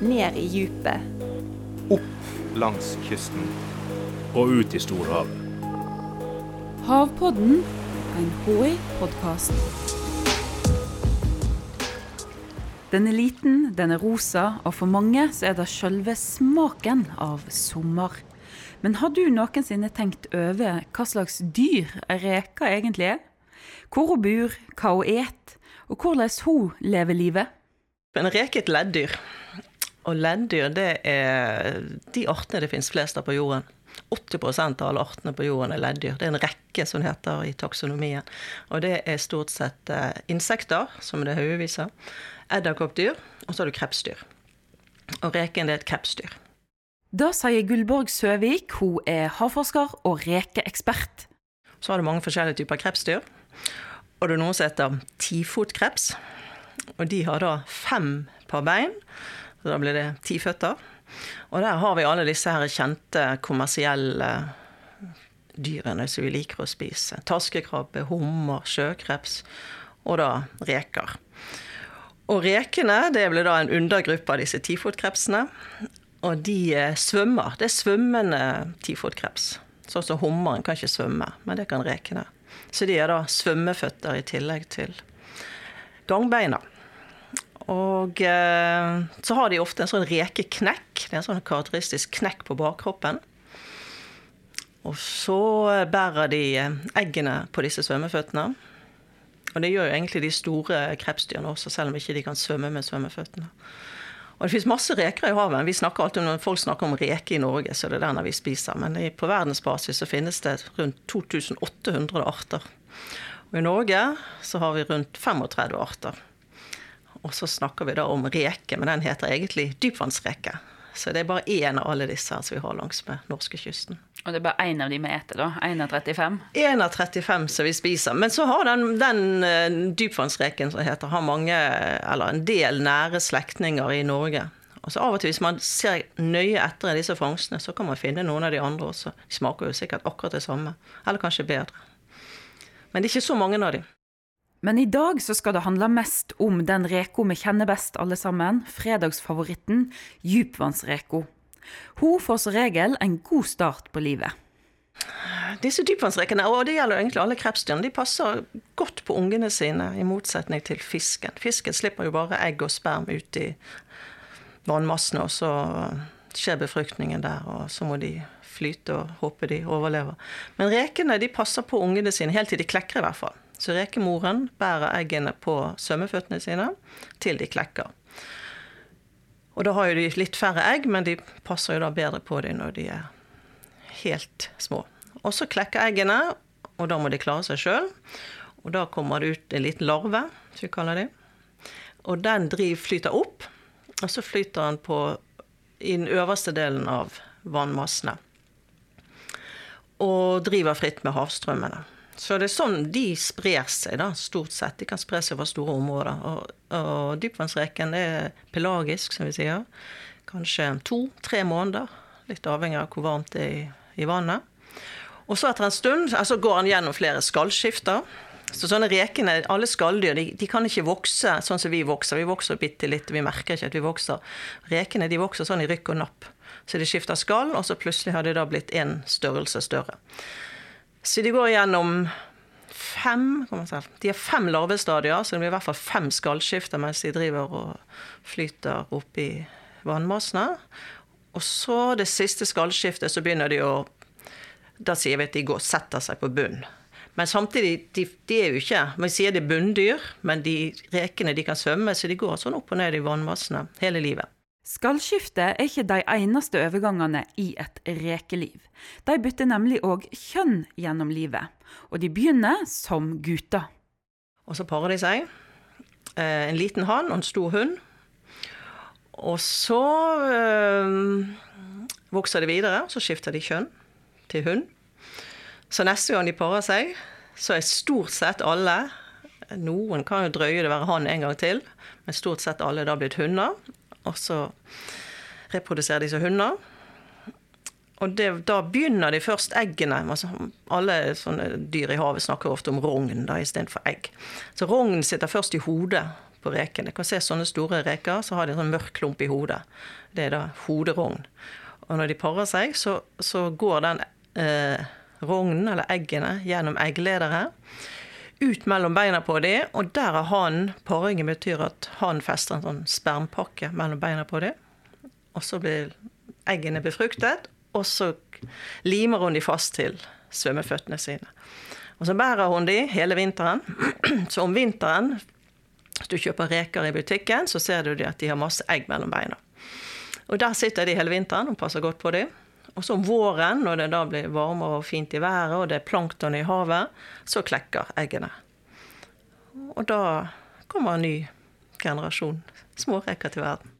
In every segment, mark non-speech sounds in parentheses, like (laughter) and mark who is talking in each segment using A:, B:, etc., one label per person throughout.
A: ned i djupet.
B: Opp langs kysten.
C: Og ut i storhavet.
A: Havpodden, en HI-podkast. Den er liten, den er rosa, og for mange så er det sjølve smaken av sommer. Men har du noensinne tenkt over hva slags dyr reka egentlig er? Hvor hun bor, hva hun et, og hvordan hun lever livet?
D: En reke er et leddyr. Og leddyr det er de artene det finnes flest av på jorden. 80 av alle artene på jorden er leddyr. Det er en rekke som det heter i taksonomien. Og det er stort sett eh, insekter, som det haugevis av, edderkoppdyr, og så har du krepsdyr. Og reken det er et krepsdyr.
A: Da sier Gullborg Søvik, hun er havforsker og rekeekspert.
D: Så har du mange forskjellige typer krepsdyr. Og det er noen som heter tifotkreps. Og de har da fem par bein. Da blir det ti føtter. Og der har vi alle disse her kjente kommersielle dyrene som vi liker å spise. Taskekrabbe, hummer, sjøkreps og da reker. Og rekene det blir da en undergruppe av disse tifotkrepsene. Og de svømmer. Det er svømmende tifotkreps. Sånn som hummeren kan ikke svømme, men det kan rekene. Så de er da svømmeføtter i tillegg til gangbeina. Og eh, så har de ofte en sånn rekeknekk. Det er en sånn karakteristisk knekk på bakkroppen. Og så bærer de eggene på disse svømmeføttene. Og det gjør jo egentlig de store krepsdyrene også, selv om ikke de kan svømme med svømmeføttene. Og det fins masse reker i havet. Vi snakker alltid Når folk snakker om reker i Norge, så det er det den vi spiser. Men på verdensbasis så finnes det rundt 2800 arter. Og i Norge så har vi rundt 35 arter. Og så snakker vi da om reke, men den heter egentlig dypvannsreke. Så det er bare én av alle disse som vi har langs med norskekysten.
A: Og det er bare én av de vi eter, da? Én av 35?
D: Én av 35 som vi spiser. Men så har den, den uh, dypvannsreken som heter, har mange, eller en del nære slektninger i Norge. Og så av og til Hvis man ser nøye etter disse fangstene, så kan man finne noen av de andre også. De smaker jo sikkert akkurat det samme, eller kanskje bedre. Men det er ikke så mange av dem.
A: Men i dag så skal det handle mest om den reka vi kjenner best alle sammen, fredagsfavoritten dypvannsreka. Hun får som regel en god start på livet.
D: Disse dypvannsrekene, og det gjelder egentlig alle krepsdyrene, de passer godt på ungene sine, i motsetning til fisken. Fisken slipper jo bare egg og sperm ut i vannmassene, og så skjer befruktningen der, og så må de flyte og håpe de overlever. Men rekene de passer på ungene sine, helt til de klekker i hvert fall. Så rekemoren bærer eggene på svømmeføttene sine til de klekker. Og da har jo de litt færre egg, men de passer jo da bedre på dem når de er helt små. Og så klekker eggene, og da må de klare seg sjøl. Og da kommer det ut en liten larve, som vi kaller det. Og den driv flyter opp, og så flyter den på i den øverste delen av vannmassene. Og driver fritt med havstrømmene. Så det er sånn de sprer seg, da, stort sett. De kan spre seg over store områder. Og, og dypvannsreken er pelagisk, som vi sier. Kanskje to-tre måneder. Litt avhengig av hvor varmt det er i, i vannet. Og så etter en stund altså går han gjennom flere skallskifter. Så sånne rekene, Alle skalldyr de, de, kan ikke vokse sånn som vi vokser. Vi vokser bitte litt, vi merker ikke at vi vokser. Rekene de vokser sånn i rykk og napp. Så de skifter skall, og så plutselig har de da blitt én størrelse større. Så de går gjennom fem De har fem larvestadier, så det blir i hvert fall fem skallskifter mens de driver og flyter opp i vannmassene. Og så det siste skallskiftet, så begynner de å Da sier vi at de går og setter seg på bunn. Men samtidig, de, de er jo ikke Vi sier det er bunndyr, men de rekene de kan svømme, så de går sånn opp og ned i vannmassene hele livet.
A: Skallskifte er ikke de eneste overgangene i et rekeliv. De bytter nemlig òg kjønn gjennom livet, og de begynner som gutter.
D: Og så parer de seg. Eh, en liten hann og en stor hund. Og så øh, vokser de videre, og så skifter de kjønn til hund. Så neste gang de parer seg, så er stort sett alle Noen kan jo drøye det være han en gang til, men stort sett alle er da blitt hunder. Og så reproduserer de som hunder. Og det, da begynner de først eggene. Altså, alle sånne dyr i havet snakker ofte om rogn istedenfor egg. Så rognen sitter først i hodet på reken. Jeg kan se sånne store reker, så har de en sånn mørk klump i hodet. Det er da hoderogn. Og når de parer seg, så, så går den eh, rognen, eller eggene, gjennom eggledere. Ut mellom beina på dem, og der er hannen. Paringen betyr at hannen fester en sånn spermpakke mellom beina på dem. Og så blir eggene befruktet, og så limer hun de fast til svømmeføttene sine. Og så bærer hun de hele vinteren. (clears throat) Så om vinteren, hvis du kjøper reker i butikken, så ser du at de har masse egg mellom beina. Og der sitter de hele vinteren og passer godt på dem. Og så om våren, når det da blir varmere og fint i været, og det er plankton i havet, så klekker eggene. Og da kommer en ny generasjon småreker til verden.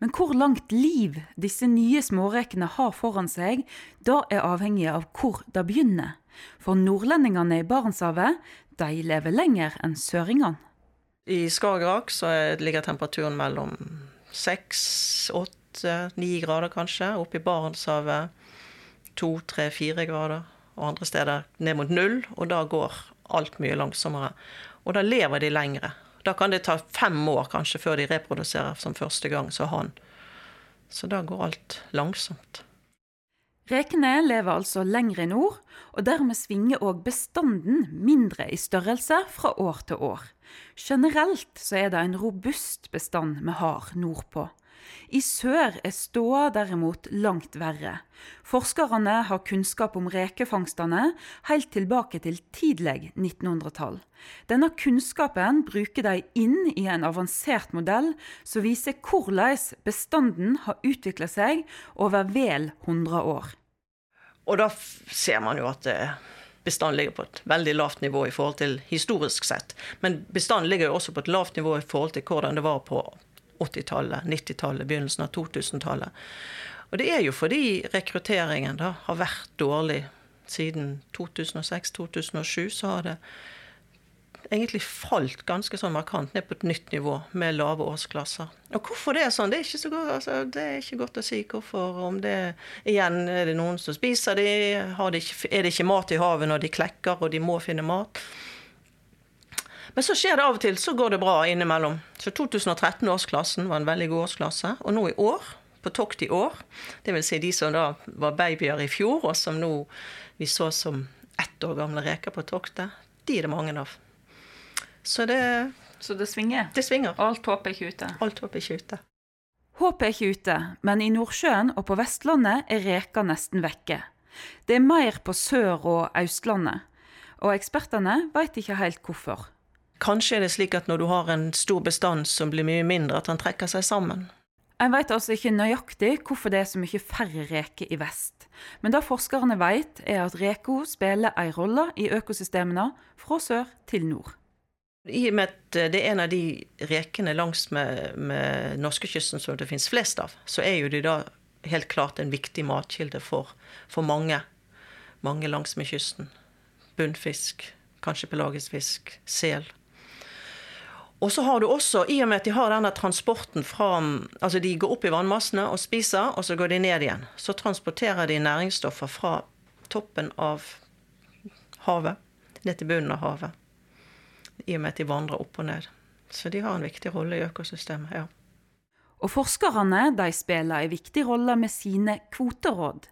A: Men hvor langt liv disse nye smårekene har foran seg, da er avhengig av hvor det begynner. For nordlendingene i Barentshavet, de lever lenger enn søringene.
D: I Skagerrak ligger temperaturen mellom 6, 8 åtte-ni eh, grader kanskje. Oppe i Barentshavet to, tre, fire grader. Og andre steder ned mot null. Og da går alt mye langsommere. Og da lever de lengre. Da kan det ta fem år kanskje før de reproduserer som første gang som han Så da går alt langsomt.
A: Rekene lever altså lenger i nord, og dermed svinger òg bestanden mindre i størrelse fra år til år. Generelt så er det en robust bestand vi har nordpå. I sør er ståa derimot langt verre. Forskerne har kunnskap om rekefangstene helt tilbake til tidlig 1900-tall. Denne kunnskapen bruker de inn i en avansert modell som viser hvordan bestanden har utvikla seg over vel 100 år.
D: Og da ser man jo at eh, bestanden ligger på et veldig lavt nivå i forhold til historisk sett. Men bestanden ligger jo også på et lavt nivå i forhold til hvordan det var på 80-tallet, 90-tallet, begynnelsen av 2000-tallet. Og det er jo fordi rekrutteringen da har vært dårlig siden 2006-2007. Så har det egentlig falt ganske sånn markant ned på et nytt nivå med lave årsklasser. Og hvorfor det er sånn, det er ikke så godt, altså, det er ikke godt å si hvorfor. Om det igjen er det noen som spiser de, de ikke, er det ikke mat i havet når de klekker og de må finne mat. Men så skjer det av og til, så går det bra innimellom. Så 2013-årsklassen var en veldig god årsklasse. Og nå i år, på tokt i år, dvs. Si de som da var babyer i fjor, og som nå vi så som ett år gamle reker på toktet, de er det mange av. Så det
A: Så det svinger?
D: Det svinger.
A: Alt håp er ikke ute?
D: Alt håp er ikke ute.
A: Håpet er ikke ute, men i Nordsjøen og på Vestlandet er reker nesten vekke. Det er mer på Sør- og Østlandet, og ekspertene veit ikke helt hvorfor.
D: Kanskje er det slik at når du har en stor bestand som blir mye mindre, at den trekker seg sammen.
A: En vet altså ikke nøyaktig hvorfor det er så mye færre reker i vest. Men det forskerne vet, er at reka spiller en rolle i økosystemene fra sør til nord.
D: I og med at det er en av de rekene langs med, med norskekysten som det finnes flest av, så er jo de da helt klart en viktig matkilde for, for mange. Mange langs med kysten. Bunnfisk, kanskje pelagisk fisk, sel. Og så har du også, i og med at de har denne transporten fra Altså de går opp i vannmassene og spiser, og så går de ned igjen. Så transporterer de næringsstoffer fra toppen av havet ned til bunnen av havet. I og med at de vandrer opp og ned. Så de har en viktig rolle i økosystemet, ja.
A: Og forskerne de spiller en viktig rolle med sine kvoteråd.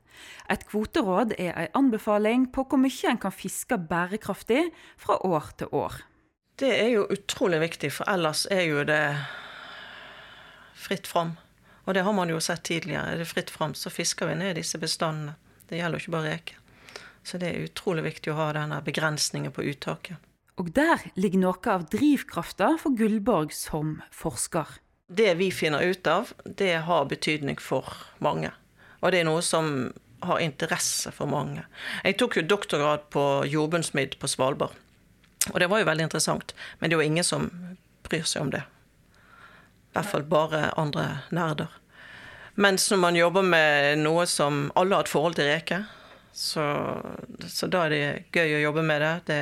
A: Et kvoteråd er en anbefaling på hvor mye en kan fiske bærekraftig fra år til år.
D: Det er jo utrolig viktig, for ellers er jo det fritt fram. Og det har man jo sett tidligere. Er det fritt fram, så fisker vi ned disse bestandene. Det gjelder jo ikke bare reker. Så det er utrolig viktig å ha denne begrensningen på uttaket.
A: Og der ligger noe av drivkrafta for Gullborg som forsker.
D: Det vi finner ut av, det har betydning for mange. Og det er noe som har interesse for mange. Jeg tok jo doktorgrad på jordbunnsmidd på Svalbard. Og det var jo veldig interessant. Men det er jo ingen som bryr seg om det. I hvert fall bare andre nerder. Mens når man jobber med noe som alle har et forhold til reker, så, så, da er det gøy å jobbe med det. det.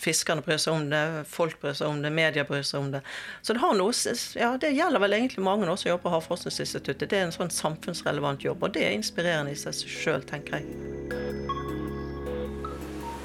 D: Fiskerne bryr seg om det, folk bryr seg om det, media bryr seg om det. Så det, noe, ja, det gjelder vel egentlig mange som jobber på Havforskningsinstituttet. Det er en sånn samfunnsrelevant jobb, og det er inspirerende i seg sjøl, tenker jeg.